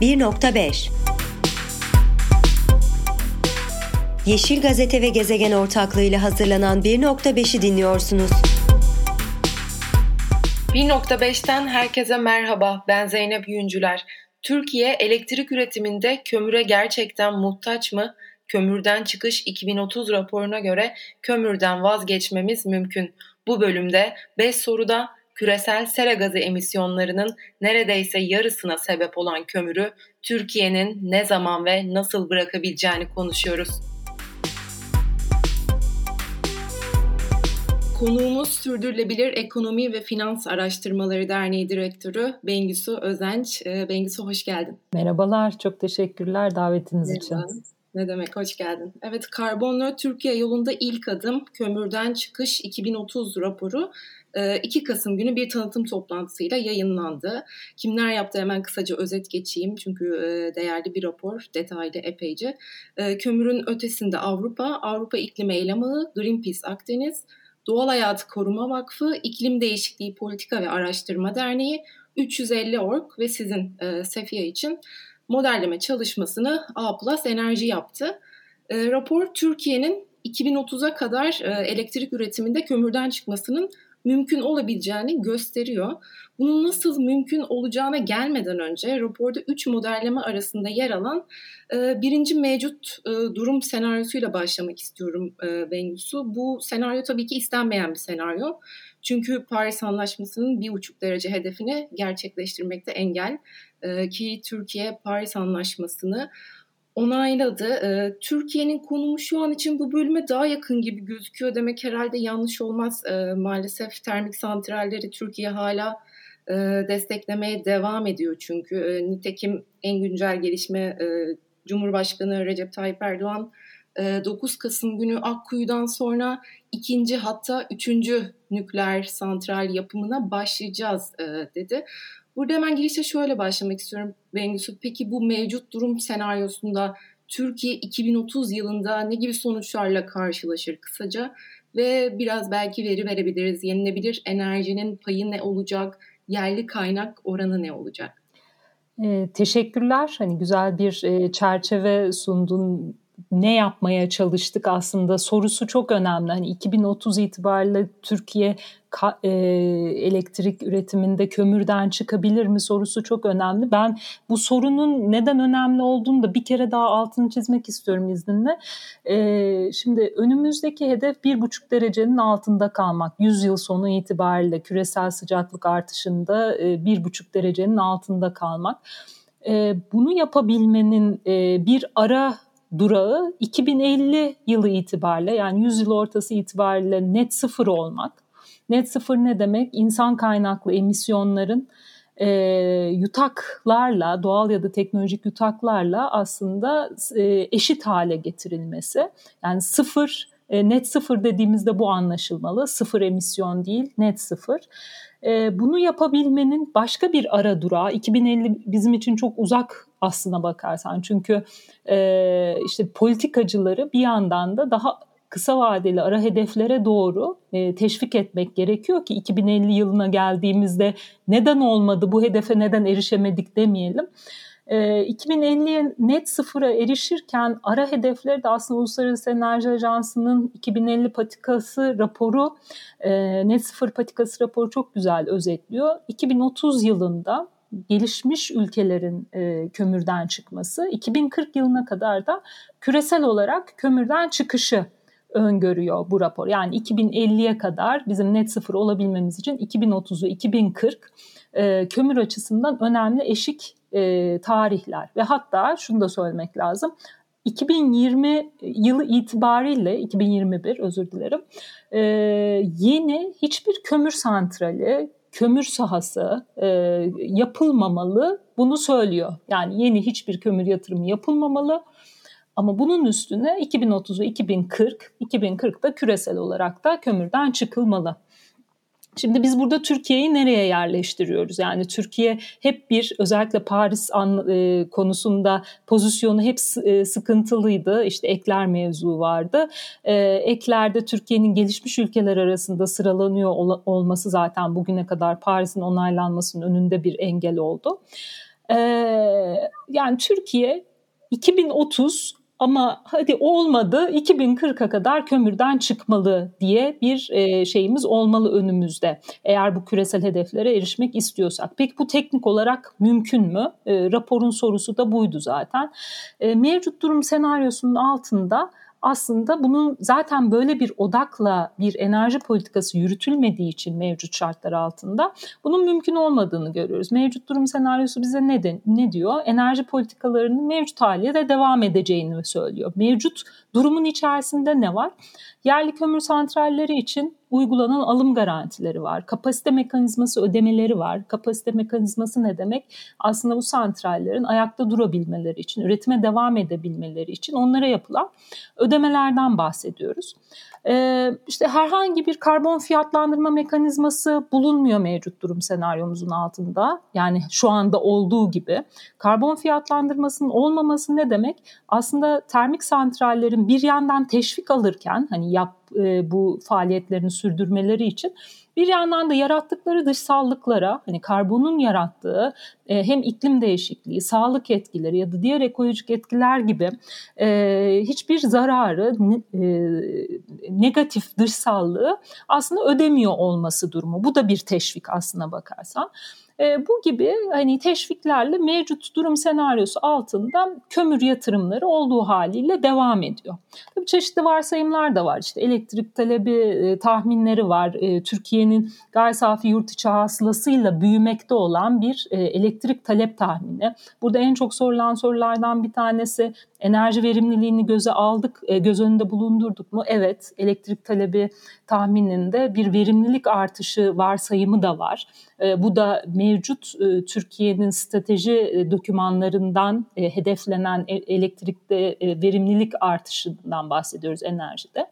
1.5 Yeşil Gazete ve Gezegen ortaklığıyla hazırlanan 1.5'i dinliyorsunuz. 1.5'ten herkese merhaba. Ben Zeynep Yüncüler. Türkiye elektrik üretiminde kömüre gerçekten muhtaç mı? Kömürden Çıkış 2030 raporuna göre kömürden vazgeçmemiz mümkün. Bu bölümde 5 soruda küresel sera gazı emisyonlarının neredeyse yarısına sebep olan kömürü Türkiye'nin ne zaman ve nasıl bırakabileceğini konuşuyoruz. Konuğumuz Sürdürülebilir Ekonomi ve Finans Araştırmaları Derneği Direktörü Bengisu Özenç. Ee, Bengisu hoş geldin. Merhabalar, çok teşekkürler davetiniz Merhaba. için. Ne demek, hoş geldin. Evet, Karbon Türkiye yolunda ilk adım Kömürden Çıkış 2030 raporu 2 ee, Kasım günü bir tanıtım toplantısıyla yayınlandı. Kimler yaptı hemen kısaca özet geçeyim çünkü e, değerli bir rapor, detaylı epeyce. Ee, kömürün ötesinde Avrupa, Avrupa İklim Eylem Ağı, Greenpeace Akdeniz, Doğal Hayatı Koruma Vakfı, İklim Değişikliği Politika ve Araştırma Derneği, 350 Org ve sizin e, için modelleme çalışmasını A Plus Enerji yaptı. E, rapor Türkiye'nin 2030'a kadar e, elektrik üretiminde kömürden çıkmasının mümkün olabileceğini gösteriyor. Bunun nasıl mümkün olacağına gelmeden önce raporda 3 modelleme arasında yer alan e, birinci mevcut e, durum senaryosuyla başlamak istiyorum e. Bu senaryo tabii ki istenmeyen bir senaryo. Çünkü Paris Anlaşması'nın bir buçuk derece hedefini gerçekleştirmekte engel. E, ki Türkiye Paris Anlaşması'nı onayladı. Ee, Türkiye'nin konumu şu an için bu bölüme daha yakın gibi gözüküyor demek herhalde yanlış olmaz. Ee, maalesef termik santralleri Türkiye hala e, desteklemeye devam ediyor çünkü. E, nitekim en güncel gelişme e, Cumhurbaşkanı Recep Tayyip Erdoğan 9 Kasım günü Akkuyu'dan sonra ikinci hatta üçüncü nükleer santral yapımına başlayacağız dedi. Burada hemen girişe şöyle başlamak istiyorum Bengüsü. Peki bu mevcut durum senaryosunda Türkiye 2030 yılında ne gibi sonuçlarla karşılaşır kısaca? Ve biraz belki veri verebiliriz. Yenilebilir enerjinin payı ne olacak? Yerli kaynak oranı ne olacak? E, teşekkürler. Hani güzel bir e, çerçeve sundun ne yapmaya çalıştık aslında sorusu çok önemli. Hani 2030 itibariyle Türkiye e, elektrik üretiminde kömürden çıkabilir mi sorusu çok önemli. Ben bu sorunun neden önemli olduğunu da bir kere daha altını çizmek istiyorum izninle. E, şimdi önümüzdeki hedef bir buçuk derecenin altında kalmak. 100 yıl sonu itibariyle küresel sıcaklık artışında e, bir buçuk derecenin altında kalmak. E, bunu yapabilmenin e, bir ara durağı 2050 yılı itibariyle yani 100 yıl ortası itibariyle net sıfır olmak. Net sıfır ne demek? İnsan kaynaklı emisyonların e, yutaklarla, doğal ya da teknolojik yutaklarla aslında e, eşit hale getirilmesi. Yani sıfır, e, net sıfır dediğimizde bu anlaşılmalı. Sıfır emisyon değil, net sıfır. E, bunu yapabilmenin başka bir ara durağı 2050 bizim için çok uzak aslına bakarsan. Çünkü e, işte politikacıları bir yandan da daha kısa vadeli ara hedeflere doğru e, teşvik etmek gerekiyor ki 2050 yılına geldiğimizde neden olmadı bu hedefe neden erişemedik demeyelim. 2050'ye net sıfıra erişirken ara hedefleri de aslında Uluslararası Enerji Ajansı'nın 2050 patikası raporu, net sıfır patikası raporu çok güzel özetliyor. 2030 yılında gelişmiş ülkelerin kömürden çıkması, 2040 yılına kadar da küresel olarak kömürden çıkışı öngörüyor bu rapor. Yani 2050'ye kadar bizim net sıfır olabilmemiz için 2030'u 2040 e, kömür açısından önemli eşik e, tarihler ve hatta şunu da söylemek lazım 2020 yılı itibariyle 2021 özür dilerim e, yeni hiçbir kömür santrali kömür sahası e, yapılmamalı bunu söylüyor. Yani yeni hiçbir kömür yatırımı yapılmamalı. Ama bunun üstüne 2030 ve 2040, 2040'da küresel olarak da kömürden çıkılmalı. Şimdi biz burada Türkiye'yi nereye yerleştiriyoruz? Yani Türkiye hep bir özellikle Paris an, e, konusunda pozisyonu hep e, sıkıntılıydı. İşte ekler mevzu vardı. E, eklerde Türkiye'nin gelişmiş ülkeler arasında sıralanıyor ol, olması zaten bugüne kadar Paris'in onaylanmasının önünde bir engel oldu. Ee, yani Türkiye 2030 ama hadi olmadı 2040'a kadar kömürden çıkmalı diye bir e, şeyimiz olmalı önümüzde. Eğer bu küresel hedeflere erişmek istiyorsak. Peki bu teknik olarak mümkün mü? E, raporun sorusu da buydu zaten. E, mevcut durum senaryosunun altında aslında bunun zaten böyle bir odakla bir enerji politikası yürütülmediği için mevcut şartlar altında bunun mümkün olmadığını görüyoruz. Mevcut durum senaryosu bize ne, de, ne diyor? Enerji politikalarının mevcut haliyle de devam edeceğini söylüyor. Mevcut durumun içerisinde ne var? Yerli kömür santralleri için uygulanan alım garantileri var. Kapasite mekanizması ödemeleri var. Kapasite mekanizması ne demek? Aslında bu santrallerin ayakta durabilmeleri için, üretime devam edebilmeleri için onlara yapılan ödemelerden bahsediyoruz. Ee, işte herhangi bir karbon fiyatlandırma mekanizması bulunmuyor mevcut durum senaryomuzun altında. Yani şu anda olduğu gibi. Karbon fiyatlandırmasının olmaması ne demek? Aslında termik santrallerin bir yandan teşvik alırken hani yap e, bu faaliyetlerini sürdürmeleri için bir yandan da yarattıkları dışsallıklara hani karbonun yarattığı e, hem iklim değişikliği, sağlık etkileri ya da diğer ekolojik etkiler gibi e, hiçbir zararı, e, negatif dışsallığı aslında ödemiyor olması durumu. Bu da bir teşvik aslına bakarsan. E, bu gibi hani teşviklerle mevcut durum senaryosu altında kömür yatırımları olduğu haliyle devam ediyor. Tabii çeşitli varsayımlar da var. İşte elektrik talebi e, tahminleri var. E, Türkiye'nin gayri safi yurt içi hasılasıyla büyümekte olan bir e, elektrik talep tahmini. Burada en çok sorulan sorulardan bir tanesi enerji verimliliğini göze aldık, göz önünde bulundurduk mu? Evet, elektrik talebi tahmininde bir verimlilik artışı varsayımı da var. E, bu da mevcut e, Türkiye'nin strateji dokümanlarından hedeflenen elektrikte verimlilik artışından bahsediyoruz enerjide.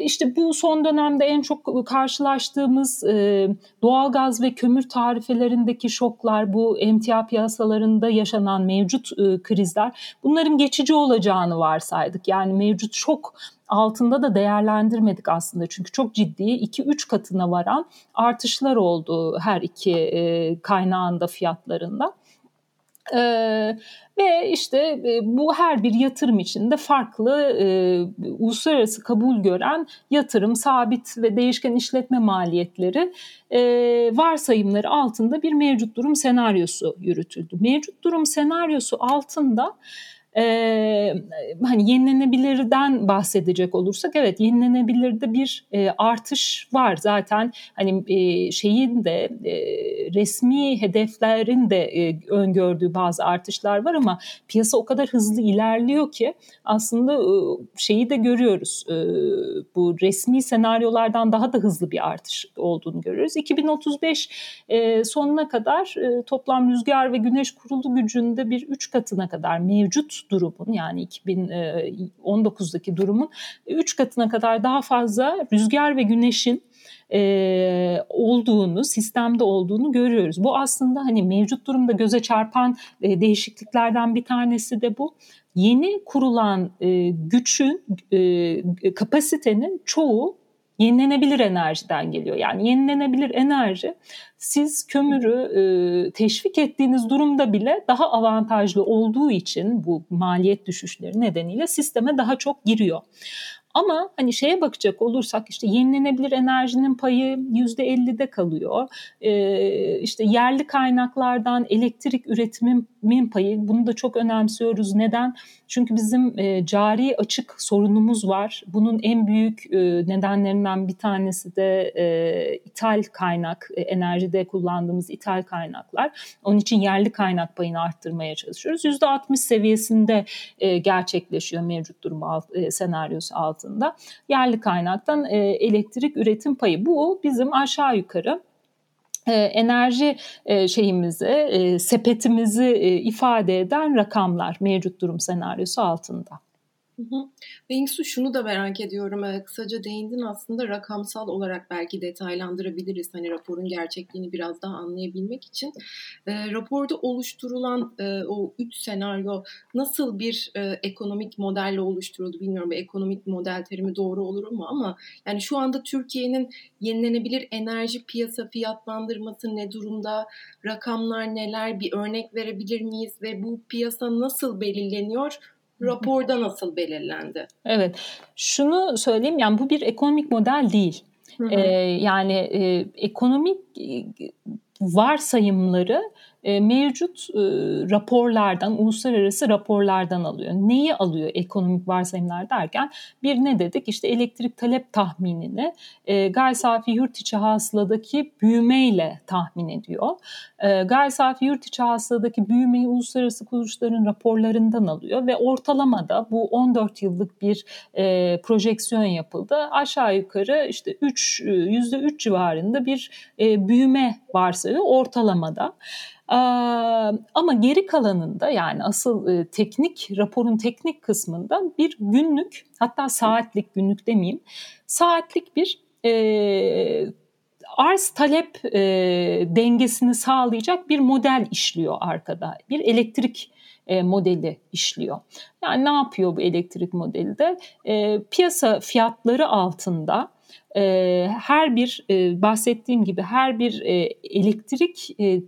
İşte bu son dönemde en çok karşılaştığımız e, doğalgaz ve kömür tarifelerindeki şoklar, bu emtia piyasalarında yaşanan mevcut e, krizler bunların geçici olacağını varsaydık. Yani mevcut şok altında da değerlendirmedik aslında. Çünkü çok ciddi 2-3 katına varan artışlar oldu her iki e, kaynağında fiyatlarında. Ee, ve işte e, bu her bir yatırım için de farklı e, uluslararası kabul gören yatırım, sabit ve değişken işletme maliyetleri e, varsayımları altında bir mevcut durum senaryosu yürütüldü. Mevcut durum senaryosu altında ee, hani yenilenebilirden bahsedecek olursak evet yenilenebilirde bir e, artış var. Zaten hani e, şeyin de e, resmi hedeflerin de e, öngördüğü bazı artışlar var ama piyasa o kadar hızlı ilerliyor ki aslında e, şeyi de görüyoruz. E, bu resmi senaryolardan daha da hızlı bir artış olduğunu görüyoruz. 2035 e, sonuna kadar e, toplam rüzgar ve güneş kurulu gücünde bir üç katına kadar mevcut durumun yani 2019'daki durumun 3 katına kadar daha fazla rüzgar ve güneşin e, olduğunu, sistemde olduğunu görüyoruz. Bu aslında hani mevcut durumda göze çarpan e, değişikliklerden bir tanesi de bu. Yeni kurulan e, güçün, e, kapasitenin çoğu yenilenebilir enerjiden geliyor. Yani yenilenebilir enerji siz kömürü e, teşvik ettiğiniz durumda bile daha avantajlı olduğu için bu maliyet düşüşleri nedeniyle sisteme daha çok giriyor. Ama hani şeye bakacak olursak işte yenilenebilir enerjinin payı yüzde 50'de kalıyor. Ee, işte yerli kaynaklardan elektrik üretimin payı bunu da çok önemsiyoruz. Neden? Çünkü bizim e, cari açık sorunumuz var. Bunun en büyük e, nedenlerinden bir tanesi de e, ithal kaynak, e, enerjide kullandığımız ithal kaynaklar. Onun için yerli kaynak payını arttırmaya çalışıyoruz. %60 seviyesinde e, gerçekleşiyor mevcut durum alt, e, senaryosu altında. Yerli kaynaktan e, elektrik üretim payı. Bu bizim aşağı yukarı enerji e, şeyimizi, e, sepetimizi ifade eden rakamlar mevcut durum senaryosu altında. Bengsu şunu da merak ediyorum. Ee, kısaca değindin aslında rakamsal olarak belki detaylandırabiliriz. Hani raporun gerçekliğini biraz daha anlayabilmek için. E, raporda oluşturulan e, o üç senaryo nasıl bir e, ekonomik modelle oluşturuldu bilmiyorum. Ekonomik model terimi doğru olur mu ama yani şu anda Türkiye'nin yenilenebilir enerji piyasa fiyatlandırması ne durumda? Rakamlar neler? Bir örnek verebilir miyiz? Ve bu piyasa nasıl belirleniyor? Raporda nasıl belirlendi? Evet, şunu söyleyeyim yani bu bir ekonomik model değil. Hı hı. Ee, yani e, ekonomik e, varsayımları e, mevcut e, raporlardan, uluslararası raporlardan alıyor. Neyi alıyor ekonomik varsayımlar derken bir ne dedik? İşte elektrik talep tahminini e, gayri safi yurt içi hasıladaki büyümeyle tahmin ediyor. E, gayri safi yurt içi hasıladaki büyümeyi uluslararası kuruluşların raporlarından alıyor ve ortalamada bu 14 yıllık bir e, projeksiyon yapıldı. Aşağı yukarı işte 3 %3 civarında bir e, büyüme varsayıyor ortalamada. Ama geri kalanında yani asıl teknik raporun teknik kısmında bir günlük hatta saatlik günlük demeyeyim saatlik bir e, arz talep e, dengesini sağlayacak bir model işliyor arkada. Bir elektrik e, modeli işliyor. Yani ne yapıyor bu elektrik modeli de? E, piyasa fiyatları altında e, her bir e, bahsettiğim gibi her bir e, elektrik e,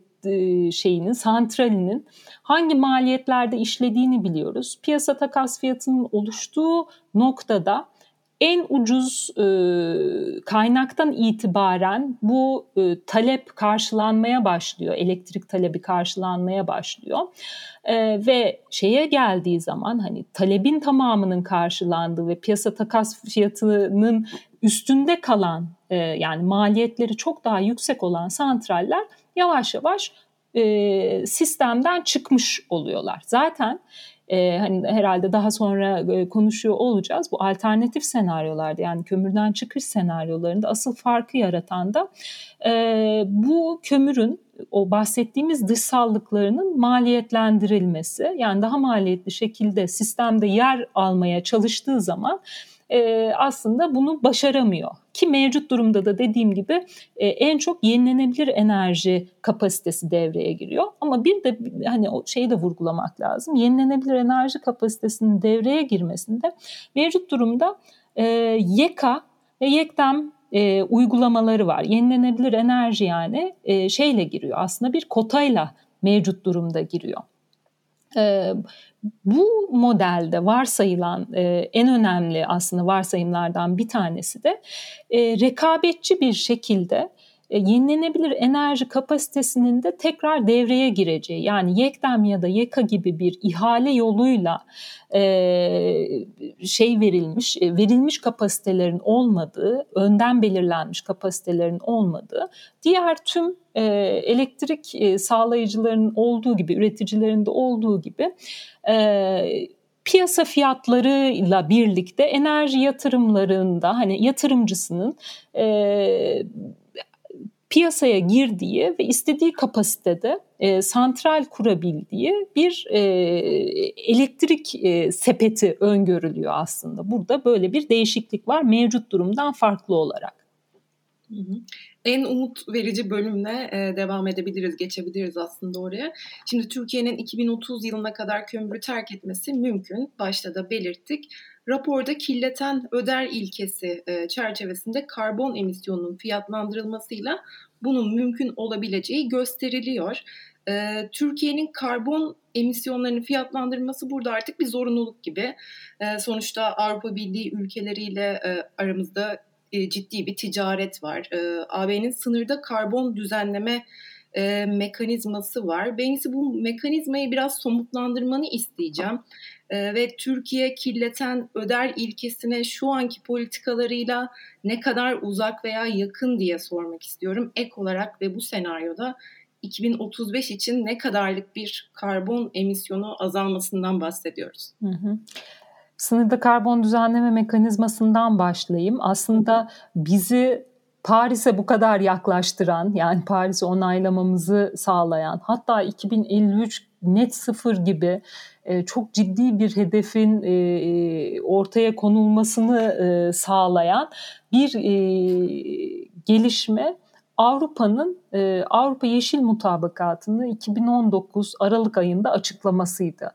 şeyinin, santralinin hangi maliyetlerde işlediğini biliyoruz. Piyasa takas fiyatının oluştuğu noktada en ucuz e, kaynaktan itibaren bu e, talep karşılanmaya başlıyor, elektrik talebi karşılanmaya başlıyor e, ve şeye geldiği zaman hani talebin tamamının karşılandığı ve piyasa takas fiyatının üstünde kalan e, yani maliyetleri çok daha yüksek olan santraller yavaş yavaş e, sistemden çıkmış oluyorlar. Zaten e, hani herhalde daha sonra e, konuşuyor olacağız. Bu alternatif senaryolarda yani kömürden çıkış senaryolarında asıl farkı yaratan da e, bu kömürün o bahsettiğimiz dışsallıklarının maliyetlendirilmesi yani daha maliyetli şekilde sistemde yer almaya çalıştığı zaman e, aslında bunu başaramıyor. Ki mevcut durumda da dediğim gibi e, en çok yenilenebilir enerji kapasitesi devreye giriyor. Ama bir de hani o şeyi de vurgulamak lazım. Yenilenebilir enerji kapasitesinin devreye girmesinde mevcut durumda e, YEKA ve YEKDEM e, uygulamaları var. Yenilenebilir enerji yani e, şeyle giriyor aslında bir kotayla mevcut durumda giriyor. E, bu modelde varsayılan e, en önemli aslında varsayımlardan bir tanesi de e, rekabetçi bir şekilde yenilenebilir enerji kapasitesinin de tekrar devreye gireceği yani YEKDEM ya da YEKA gibi bir ihale yoluyla e, şey verilmiş e, verilmiş kapasitelerin olmadığı önden belirlenmiş kapasitelerin olmadığı diğer tüm e, elektrik e, sağlayıcıların olduğu gibi üreticilerin de olduğu gibi e, piyasa fiyatlarıyla birlikte enerji yatırımlarında hani yatırımcısının e, piyasaya girdiği ve istediği kapasitede e, santral kurabildiği bir e, elektrik e, sepeti öngörülüyor aslında. Burada böyle bir değişiklik var mevcut durumdan farklı olarak. En umut verici bölümle e, devam edebiliriz, geçebiliriz aslında oraya. Şimdi Türkiye'nin 2030 yılına kadar kömürü terk etmesi mümkün. Başta da belirttik. Raporda kirleten öder ilkesi e, çerçevesinde karbon emisyonunun fiyatlandırılmasıyla bunun mümkün olabileceği gösteriliyor. E, Türkiye'nin karbon emisyonlarını fiyatlandırması burada artık bir zorunluluk gibi. E, sonuçta Avrupa Birliği ülkeleriyle aramızda ciddi bir ticaret var. AB'nin sınırda karbon düzenleme e, mekanizması var. Ben bu mekanizmayı biraz somutlandırmanı isteyeceğim. E, ve Türkiye kirleten öder ilkesine şu anki politikalarıyla ne kadar uzak veya yakın diye sormak istiyorum. Ek olarak ve bu senaryoda 2035 için ne kadarlık bir karbon emisyonu azalmasından bahsediyoruz. Hı hı. Sınırda karbon düzenleme mekanizmasından başlayayım. Aslında bizi Paris'e bu kadar yaklaştıran yani Paris'i onaylamamızı sağlayan hatta 2053 net sıfır gibi e, çok ciddi bir hedefin e, e, ortaya konulmasını sağlayan bir gelişme Avrupa'nın Avrupa Yeşil Mutabakatı'nı 2019 Aralık ayında açıklamasıydı.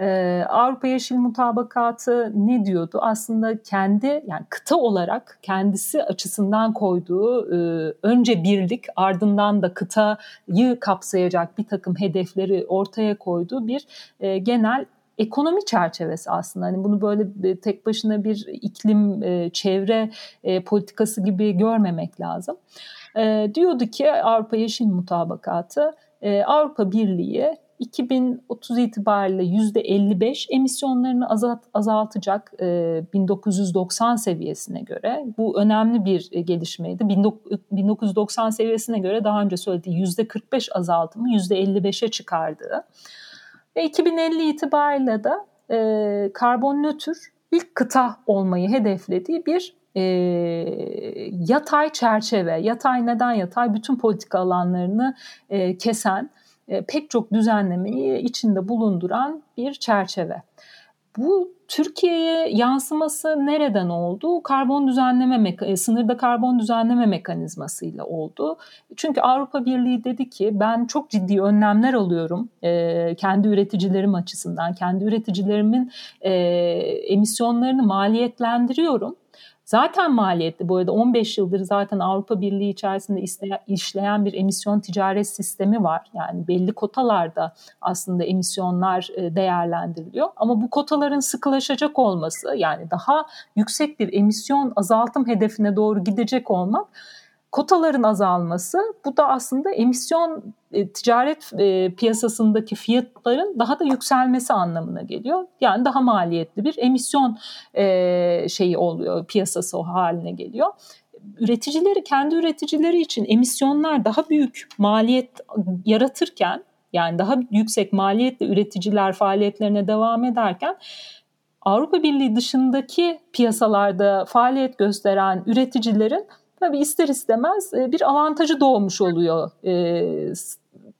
Ee, Avrupa Yeşil Mutabakatı ne diyordu? Aslında kendi yani kıta olarak kendisi açısından koyduğu e, önce birlik ardından da kıtayı kapsayacak bir takım hedefleri ortaya koyduğu bir e, genel ekonomi çerçevesi aslında. Hani bunu böyle tek başına bir iklim, çevre politikası gibi görmemek lazım. Diyordu ki Avrupa Yeşil Mutabakatı Avrupa Birliği 2030 itibariyle %55 emisyonlarını azalt, azaltacak e, 1990 seviyesine göre. Bu önemli bir e, gelişmeydi. 1990 seviyesine göre daha önce söylediği %45 azaltımı %55'e çıkardı. Ve 2050 itibariyle de e, karbon nötr ilk kıta olmayı hedeflediği bir e, yatay çerçeve. Yatay neden yatay? Bütün politika alanlarını e, kesen e, pek çok düzenlemeyi içinde bulunduran bir çerçeve. Bu Türkiye'ye yansıması nereden oldu? Karbon düzenleme e, sınırda karbon düzenleme mekanizmasıyla oldu. Çünkü Avrupa Birliği dedi ki ben çok ciddi önlemler alıyorum e, kendi üreticilerim açısından, kendi üreticilerimin e, emisyonlarını maliyetlendiriyorum Zaten maliyetli. Bu arada 15 yıldır zaten Avrupa Birliği içerisinde işleyen bir emisyon ticaret sistemi var. Yani belli kotalarda aslında emisyonlar e, değerlendiriliyor. Ama bu kotaların sıkılaşacak olması yani daha yüksek bir emisyon azaltım hedefine doğru gidecek olmak kotaların azalması bu da aslında emisyon e, ticaret e, piyasasındaki fiyatların daha da yükselmesi anlamına geliyor. Yani daha maliyetli bir emisyon e, şeyi oluyor, piyasası o haline geliyor. Üreticileri kendi üreticileri için emisyonlar daha büyük maliyet yaratırken yani daha yüksek maliyetli üreticiler faaliyetlerine devam ederken Avrupa Birliği dışındaki piyasalarda faaliyet gösteren üreticilerin tabii ister istemez e, bir avantajı doğmuş oluyor e,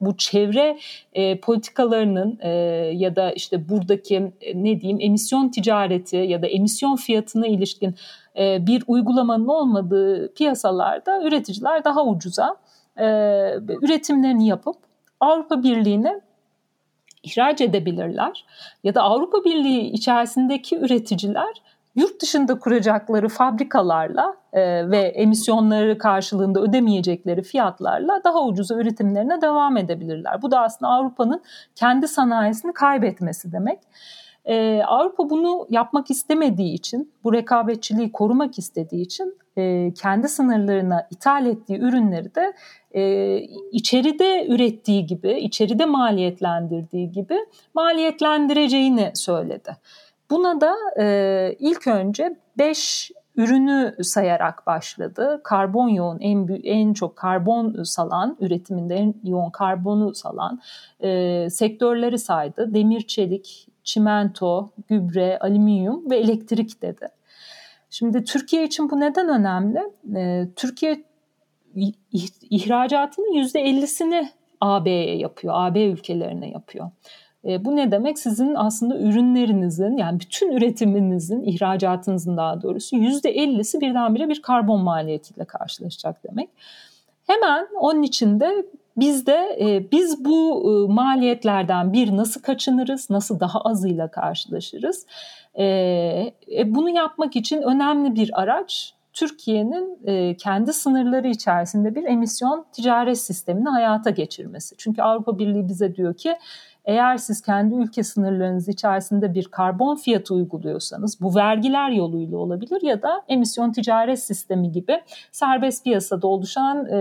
bu çevre e, politikalarının ya da işte buradaki ne diyeyim emisyon ticareti ya da emisyon fiyatına ilişkin bir uygulamanın olmadığı piyasalarda üreticiler daha ucuza üretimlerini yapıp Avrupa Birliği'ne ihraç edebilirler. Ya da Avrupa Birliği içerisindeki üreticiler yurt dışında kuracakları fabrikalarla ve emisyonları karşılığında ödemeyecekleri fiyatlarla daha ucuza üretimlerine devam edebilirler. Bu da aslında Avrupa'nın kendi sanayisini kaybetmesi demek. Ee, Avrupa bunu yapmak istemediği için, bu rekabetçiliği korumak istediği için e, kendi sınırlarına ithal ettiği ürünleri de e, içeride ürettiği gibi, içeride maliyetlendirdiği gibi maliyetlendireceğini söyledi. Buna da e, ilk önce 5 ürünü sayarak başladı. Karbon yoğun en en çok karbon salan üretiminde en yoğun karbonu salan e, sektörleri saydı. Demir, çelik, çimento, gübre, alüminyum ve elektrik dedi. Şimdi Türkiye için bu neden önemli? E, Türkiye ihracatının %50'sini AB'ye yapıyor, AB ülkelerine yapıyor. E, bu ne demek? Sizin aslında ürünlerinizin yani bütün üretiminizin, ihracatınızın daha doğrusu %50'si birdenbire bir karbon maliyetiyle karşılaşacak demek. Hemen onun için de biz de e, biz bu e, maliyetlerden bir nasıl kaçınırız, nasıl daha azıyla karşılaşırız? E, e, bunu yapmak için önemli bir araç Türkiye'nin e, kendi sınırları içerisinde bir emisyon ticaret sistemini hayata geçirmesi. Çünkü Avrupa Birliği bize diyor ki eğer siz kendi ülke sınırlarınız içerisinde bir karbon fiyatı uyguluyorsanız bu vergiler yoluyla olabilir ya da emisyon ticaret sistemi gibi serbest piyasada oluşan e,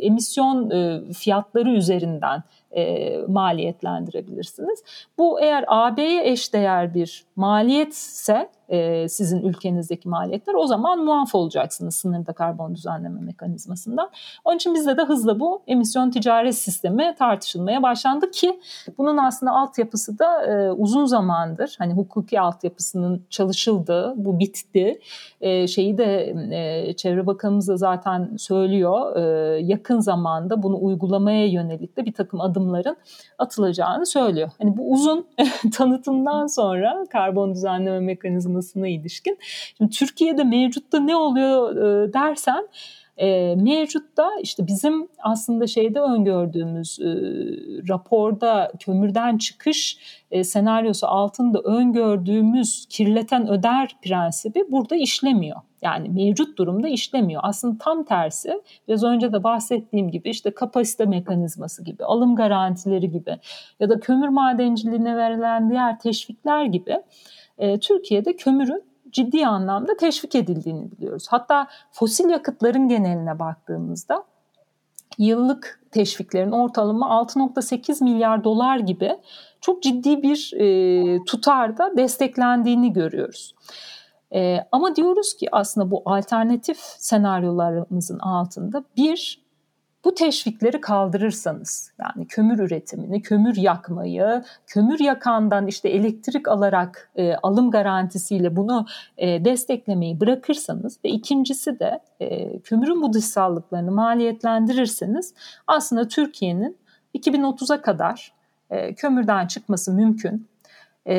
emisyon e, fiyatları üzerinden e, maliyetlendirebilirsiniz. Bu eğer AB'ye eşdeğer bir maliyetse e, sizin ülkenizdeki maliyetler o zaman muaf olacaksınız sınırda karbon düzenleme mekanizmasından. Onun için bizde de hızla bu emisyon ticaret sistemi tartışılmaya başlandı ki bunun aslında altyapısı da e, uzun zamandır hani hukuki altyapısının çalışıldığı bu bitti. E, şeyi de e, Çevre Bakanımız da zaten söylüyor e, yakın zamanda bunu uygulamaya yönelik de bir takım adımların atılacağını söylüyor. Hani bu uzun tanıtımdan sonra karbon düzenleme mekanizmasına ilişkin. Şimdi Türkiye'de mevcutta ne oluyor e, dersen e, mevcutta işte bizim aslında şeyde öngördüğümüz e, raporda kömürden çıkış e, senaryosu altında öngördüğümüz kirleten öder prensibi burada işlemiyor. Yani mevcut durumda işlemiyor. Aslında tam tersi biraz önce de bahsettiğim gibi işte kapasite mekanizması gibi, alım garantileri gibi ya da kömür madenciliğine verilen diğer teşvikler gibi e, Türkiye'de kömürün ciddi anlamda teşvik edildiğini biliyoruz. Hatta fosil yakıtların geneline baktığımızda yıllık teşviklerin ortalama 6.8 milyar dolar gibi çok ciddi bir e, tutarda desteklendiğini görüyoruz. E, ama diyoruz ki aslında bu alternatif senaryolarımızın altında bir bu teşvikleri kaldırırsanız yani kömür üretimini, kömür yakmayı, kömür yakandan işte elektrik alarak e, alım garantisiyle bunu e, desteklemeyi bırakırsanız ve ikincisi de e, kömürün bu dışsallıklarını maliyetlendirirseniz aslında Türkiye'nin 2030'a kadar e, kömürden çıkması mümkün. E,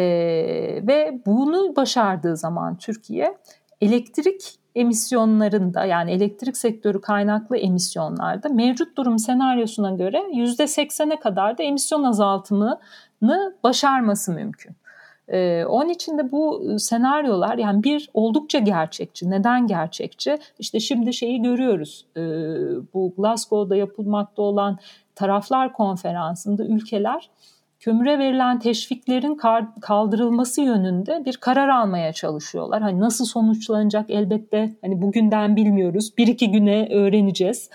ve bunu başardığı zaman Türkiye elektrik emisyonlarında yani elektrik sektörü kaynaklı emisyonlarda mevcut durum senaryosuna göre %80'e kadar da emisyon azaltımını başarması mümkün. Ee, onun için de bu senaryolar yani bir oldukça gerçekçi. Neden gerçekçi? İşte şimdi şeyi görüyoruz. Ee, bu Glasgow'da yapılmakta olan taraflar konferansında ülkeler kömüre verilen teşviklerin kaldırılması yönünde bir karar almaya çalışıyorlar. Hani nasıl sonuçlanacak elbette hani bugünden bilmiyoruz. Bir iki güne öğreneceğiz.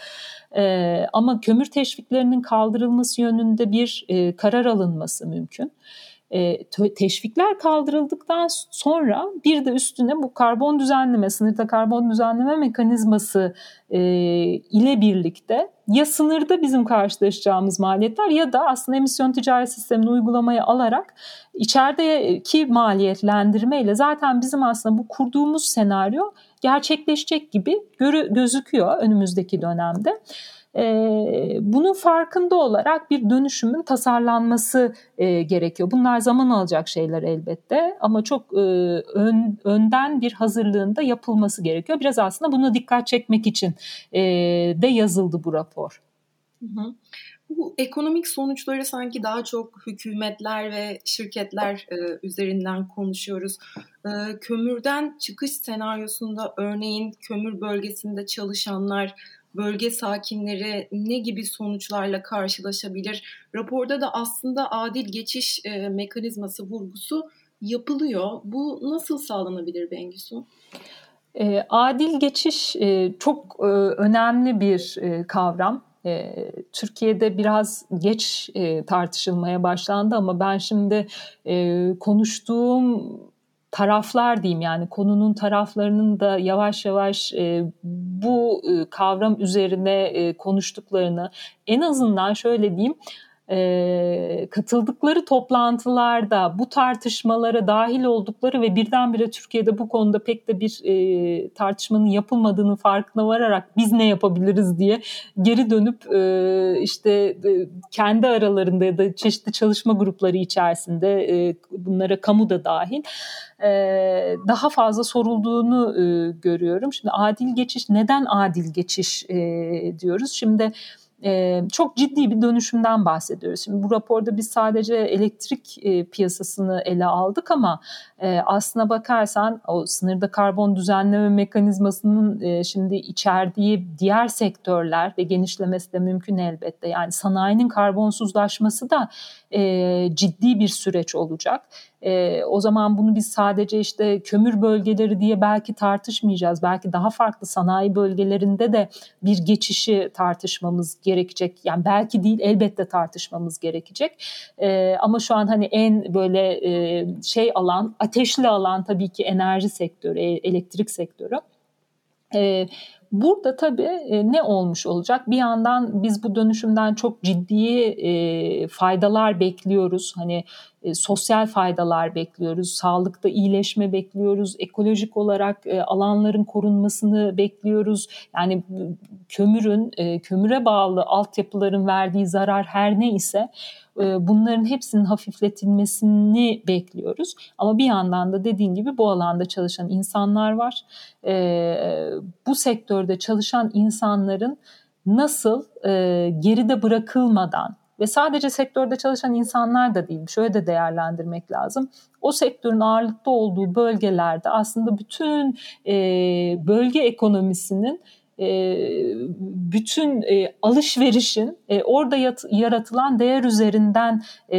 Ee, ama kömür teşviklerinin kaldırılması yönünde bir e, karar alınması mümkün e, teşvikler kaldırıldıktan sonra bir de üstüne bu karbon düzenleme, sınırda karbon düzenleme mekanizması e, ile birlikte ya sınırda bizim karşılaşacağımız maliyetler ya da aslında emisyon ticaret sistemini uygulamaya alarak içerideki maliyetlendirme ile zaten bizim aslında bu kurduğumuz senaryo gerçekleşecek gibi görü, gözüküyor önümüzdeki dönemde e, bunun farkında olarak bir dönüşümün tasarlanması e, gerekiyor. Bunlar zaman alacak şeyler elbette ama çok e, ön, önden bir hazırlığında yapılması gerekiyor. Biraz aslında buna dikkat çekmek için e, de yazıldı bu rapor. Hı hı. Bu ekonomik sonuçları sanki daha çok hükümetler ve şirketler e, üzerinden konuşuyoruz. E, kömürden çıkış senaryosunda örneğin kömür bölgesinde çalışanlar bölge sakinleri ne gibi sonuçlarla karşılaşabilir? Raporda da aslında adil geçiş e, mekanizması vurgusu yapılıyor. Bu nasıl sağlanabilir Bengisu? E, adil geçiş e, çok e, önemli bir e, kavram. E, Türkiye'de biraz geç e, tartışılmaya başlandı ama ben şimdi e, konuştuğum taraflar diyeyim yani konunun taraflarının da yavaş yavaş e, bu e, kavram üzerine e, konuştuklarını en azından şöyle diyeyim e, katıldıkları toplantılarda bu tartışmalara dahil oldukları ve birdenbire Türkiye'de bu konuda pek de bir e, tartışmanın yapılmadığını farkına vararak biz ne yapabiliriz diye geri dönüp e, işte e, kendi aralarında ya da çeşitli çalışma grupları içerisinde e, bunlara kamu da dahil e, daha fazla sorulduğunu e, görüyorum. Şimdi adil geçiş neden adil geçiş e, diyoruz? Şimdi e, çok ciddi bir dönüşümden bahsediyoruz. Şimdi bu raporda biz sadece elektrik e, piyasasını ele aldık ama e, aslına bakarsan o sınırda karbon düzenleme mekanizmasının e, şimdi içerdiği diğer sektörler ve genişlemesi de mümkün elbette. Yani sanayinin karbonsuzlaşması da e, ciddi bir süreç olacak. E, o zaman bunu biz sadece işte kömür bölgeleri diye belki tartışmayacağız. Belki daha farklı sanayi bölgelerinde de bir geçişi tartışmamız gerekecek. Yani belki değil elbette tartışmamız gerekecek. E, ama şu an hani en böyle e, şey alan, ateşli alan tabii ki enerji sektörü, e, elektrik sektörü. E, Burada tabii e, ne olmuş olacak? Bir yandan biz bu dönüşümden çok ciddi faydalar bekliyoruz. Hani e, sosyal faydalar bekliyoruz, sağlıkta iyileşme bekliyoruz, ekolojik olarak e, alanların korunmasını bekliyoruz. Yani kömürün, e, kömüre bağlı altyapıların verdiği zarar her ne ise e, bunların hepsinin hafifletilmesini bekliyoruz. Ama bir yandan da dediğin gibi bu alanda çalışan insanlar var. E, bu sektörde çalışan insanların nasıl e, geride bırakılmadan ve sadece sektörde çalışan insanlar da değil, şöyle de değerlendirmek lazım. O sektörün ağırlıkta olduğu bölgelerde aslında bütün bölge ekonomisinin bütün e, alışverişin e, orada yat, yaratılan değer üzerinden e,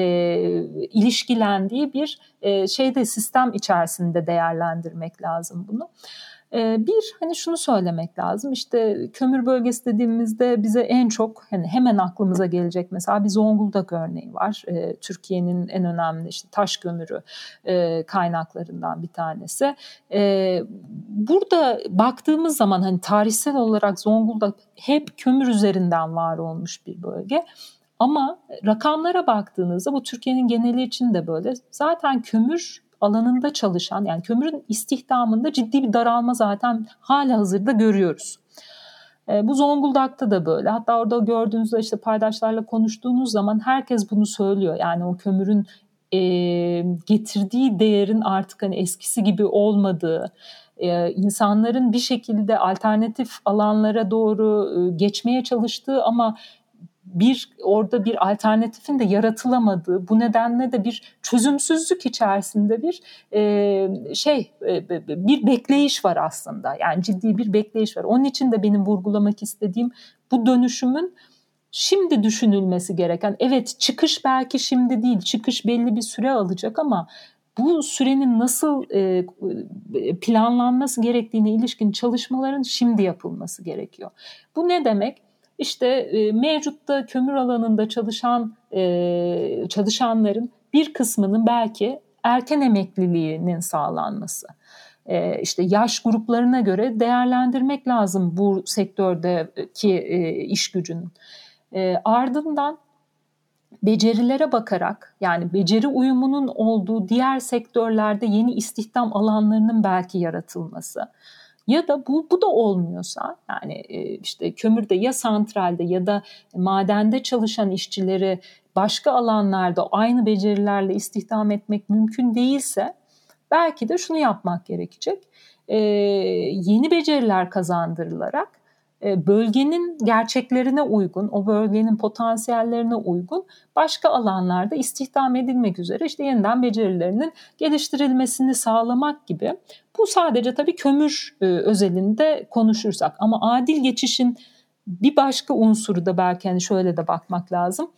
ilişkilendiği bir e, şeyde sistem içerisinde değerlendirmek lazım bunu. Ee, bir hani şunu söylemek lazım işte kömür bölgesi dediğimizde bize en çok hani hemen aklımıza gelecek mesela bir Zonguldak örneği var. Ee, Türkiye'nin en önemli işte taş kömürü e, kaynaklarından bir tanesi. Ee, burada baktığımız zaman hani tarihsel olarak Zonguldak hep kömür üzerinden var olmuş bir bölge. Ama rakamlara baktığınızda bu Türkiye'nin geneli için de böyle. Zaten kömür alanında çalışan yani kömürün istihdamında ciddi bir daralma zaten hala hazırda görüyoruz. E, bu Zonguldak'ta da böyle. Hatta orada gördüğünüzde işte paydaşlarla konuştuğunuz zaman herkes bunu söylüyor. Yani o kömürün e, getirdiği değerin artık hani eskisi gibi olmadığı, e, insanların bir şekilde alternatif alanlara doğru e, geçmeye çalıştığı ama bir orada bir alternatifin de yaratılamadığı bu nedenle de bir çözümsüzlük içerisinde bir e, şey e, bir bekleyiş var aslında yani ciddi bir bekleyiş var onun için de benim vurgulamak istediğim bu dönüşümün şimdi düşünülmesi gereken evet çıkış belki şimdi değil çıkış belli bir süre alacak ama bu sürenin nasıl e, planlanması gerektiğine ilişkin çalışmaların şimdi yapılması gerekiyor. Bu ne demek? İşte e, mevcutta kömür alanında çalışan e, çalışanların bir kısmının belki erken emekliliğinin sağlanması. E, işte yaş gruplarına göre değerlendirmek lazım bu sektördeki e, iş gücünün. E, ardından becerilere bakarak yani beceri uyumunun olduğu diğer sektörlerde yeni istihdam alanlarının belki yaratılması ya da bu, bu da olmuyorsa yani e, işte kömürde ya santralde ya da madende çalışan işçileri başka alanlarda aynı becerilerle istihdam etmek mümkün değilse belki de şunu yapmak gerekecek. Ee, yeni beceriler kazandırılarak bölgenin gerçeklerine uygun, o bölgenin potansiyellerine uygun başka alanlarda istihdam edilmek üzere işte yeniden becerilerinin geliştirilmesini sağlamak gibi. Bu sadece tabii kömür e, özelinde konuşursak ama adil geçişin bir başka unsuru da belki hani şöyle de bakmak lazım.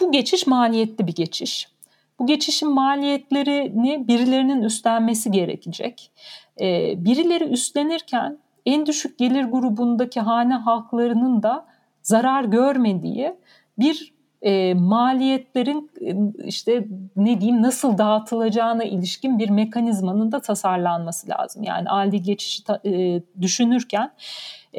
Bu geçiş maliyetli bir geçiş. Bu geçişin maliyetlerini birilerinin üstlenmesi gerekecek. Ee, birileri üstlenirken en düşük gelir grubundaki hane halklarının da zarar görmediği bir e, maliyetlerin e, işte ne diyeyim nasıl dağıtılacağına ilişkin bir mekanizmanın da tasarlanması lazım. Yani adil geçişi ta, e, düşünürken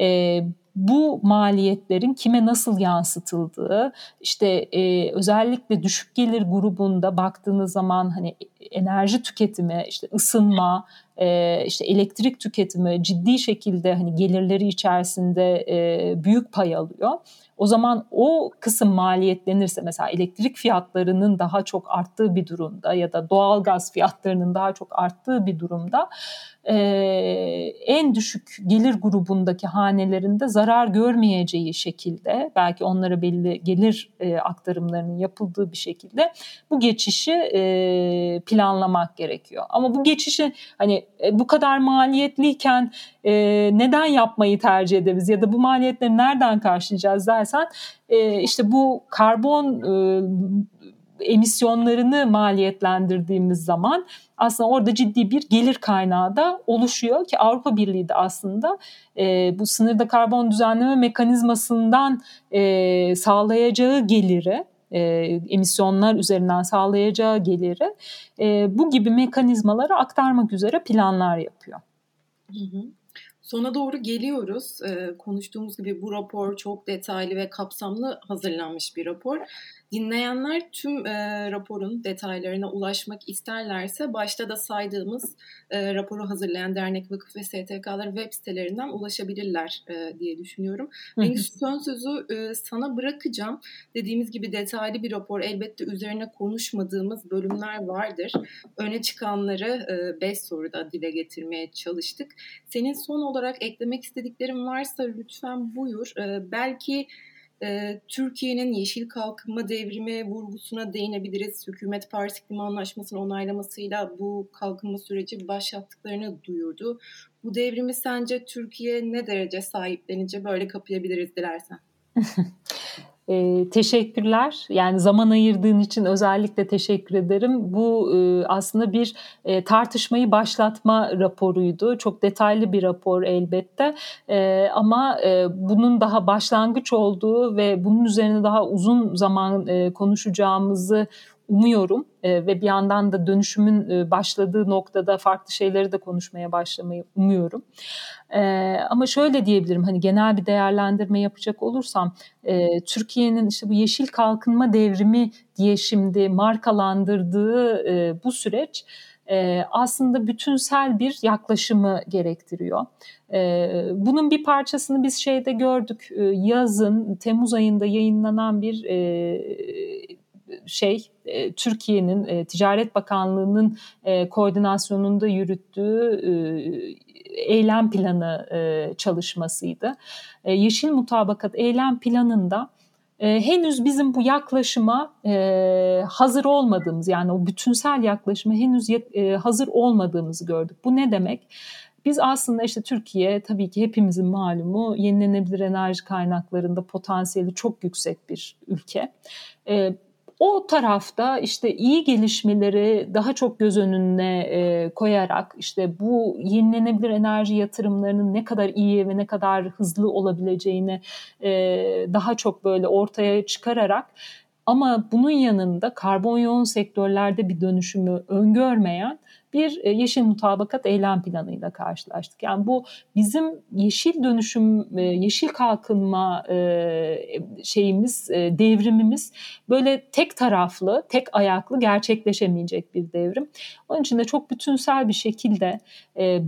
e, bu maliyetlerin kime nasıl yansıtıldığı, işte e, özellikle düşük gelir grubunda baktığınız zaman hani enerji tüketimi, işte ısınma, e, işte elektrik tüketimi ciddi şekilde hani gelirleri içerisinde e, büyük pay alıyor. O zaman o kısım maliyetlenirse mesela elektrik fiyatlarının daha çok arttığı bir durumda ya da doğal gaz fiyatlarının daha çok arttığı bir durumda e, en düşük gelir grubundaki hanelerinde zarar görmeyeceği şekilde belki onlara belli gelir e, aktarımlarının yapıldığı bir şekilde bu geçişi e, planlamak gerekiyor. Ama bu geçişi hani e, bu kadar maliyetliyken e, neden yapmayı tercih ederiz ya da bu maliyetleri nereden karşılayacağız dersen e, işte bu karbon e, emisyonlarını maliyetlendirdiğimiz zaman aslında orada ciddi bir gelir kaynağı da oluşuyor ki Avrupa Birliği de aslında e, bu sınırda karbon düzenleme mekanizmasından e, sağlayacağı geliri e, emisyonlar üzerinden sağlayacağı geliri e, bu gibi mekanizmalara aktarmak üzere planlar yapıyor. Hı hı. Sona doğru geliyoruz. Ee, konuştuğumuz gibi bu rapor çok detaylı ve kapsamlı hazırlanmış bir rapor. Dinleyenler tüm e, raporun detaylarına ulaşmak isterlerse başta da saydığımız e, raporu hazırlayan dernek, vakıf ve STK'lar web sitelerinden ulaşabilirler e, diye düşünüyorum. Ben son sözü e, sana bırakacağım. Dediğimiz gibi detaylı bir rapor. Elbette üzerine konuşmadığımız bölümler vardır. Öne çıkanları 5 e, soruda dile getirmeye çalıştık. Senin son olarak eklemek istediklerin varsa lütfen buyur. E, belki e, Türkiye'nin yeşil kalkınma devrimi vurgusuna değinebiliriz. Hükümet Paris İklim Anlaşması'nı onaylamasıyla bu kalkınma süreci başlattıklarını duyurdu. Bu devrimi sence Türkiye ne derece sahiplenince böyle kapayabiliriz dilersen? E, teşekkürler. Yani zaman ayırdığın için özellikle teşekkür ederim. Bu e, aslında bir e, tartışmayı başlatma raporuydu. Çok detaylı bir rapor elbette. E, ama e, bunun daha başlangıç olduğu ve bunun üzerine daha uzun zaman e, konuşacağımızı umuyorum e, ve bir yandan da dönüşümün e, başladığı noktada farklı şeyleri de konuşmaya başlamayı umuyorum. E, ama şöyle diyebilirim hani genel bir değerlendirme yapacak olursam e, Türkiye'nin işte bu yeşil kalkınma devrimi diye şimdi markalandırdığı e, bu süreç e, aslında bütünsel bir yaklaşımı gerektiriyor. E, bunun bir parçasını biz şeyde gördük e, yazın Temmuz ayında yayınlanan bir e, şey e, Türkiye'nin e, Ticaret Bakanlığı'nın e, koordinasyonunda yürüttüğü eylem planı çalışmasıydı. Yeşil Mutabakat eylem planında henüz bizim bu yaklaşıma hazır olmadığımız yani o bütünsel yaklaşıma henüz hazır olmadığımızı gördük. Bu ne demek? Biz aslında işte Türkiye tabii ki hepimizin malumu yenilenebilir enerji kaynaklarında potansiyeli çok yüksek bir ülke. O tarafta işte iyi gelişmeleri daha çok göz önüne e, koyarak işte bu yenilenebilir enerji yatırımlarının ne kadar iyi ve ne kadar hızlı olabileceğini e, daha çok böyle ortaya çıkararak ama bunun yanında karbon yoğun sektörlerde bir dönüşümü öngörmeyen bir e, yeşil mutabakat eylem planıyla karşılaştık. Yani bu bizim yeşil dönüşüm, e, yeşil kalkınma e, şeyimiz, devrimimiz böyle tek taraflı, tek ayaklı gerçekleşemeyecek bir devrim. Onun için de çok bütünsel bir şekilde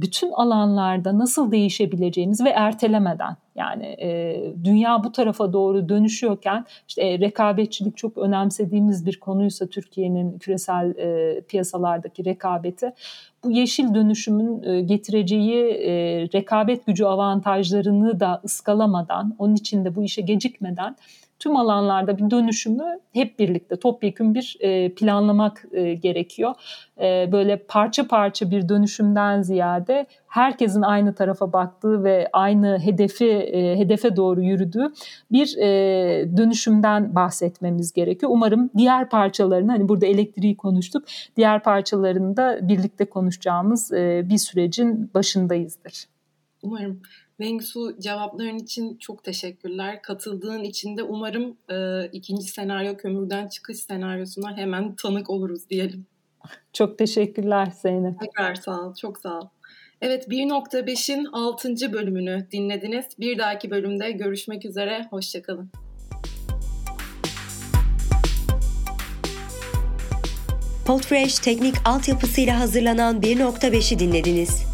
bütün alanlarda nasıl değişebileceğimiz ve ertelemeden yani e, dünya bu tarafa doğru dönüşüyorken işte e, rekabetçilik çok önemsediğimiz bir konuysa Türkiye'nin küresel e, piyasalardaki rekabeti bu yeşil dönüşümün e, getireceği e, rekabet gücü avantajlarını da ıskalamadan onun için de bu işe gecikmeden tüm alanlarda bir dönüşümü hep birlikte topyekun bir e, planlamak e, gerekiyor. E, böyle parça parça bir dönüşümden ziyade herkesin aynı tarafa baktığı ve aynı hedefi e, hedefe doğru yürüdüğü bir e, dönüşümden bahsetmemiz gerekiyor. Umarım diğer parçalarını hani burada elektriği konuştuk. Diğer parçalarını da birlikte konuşacağımız e, bir sürecin başındayızdır. Umarım. Bengsu cevapların için çok teşekkürler. Katıldığın için de umarım e, ikinci senaryo kömürden çıkış senaryosuna hemen tanık oluruz diyelim. Çok teşekkürler Zeynep. Tekrar sağ ol, çok sağ ol. Evet 1.5'in 6. bölümünü dinlediniz. Bir dahaki bölümde görüşmek üzere, hoşçakalın. Podfresh teknik altyapısıyla hazırlanan 1.5'i dinlediniz.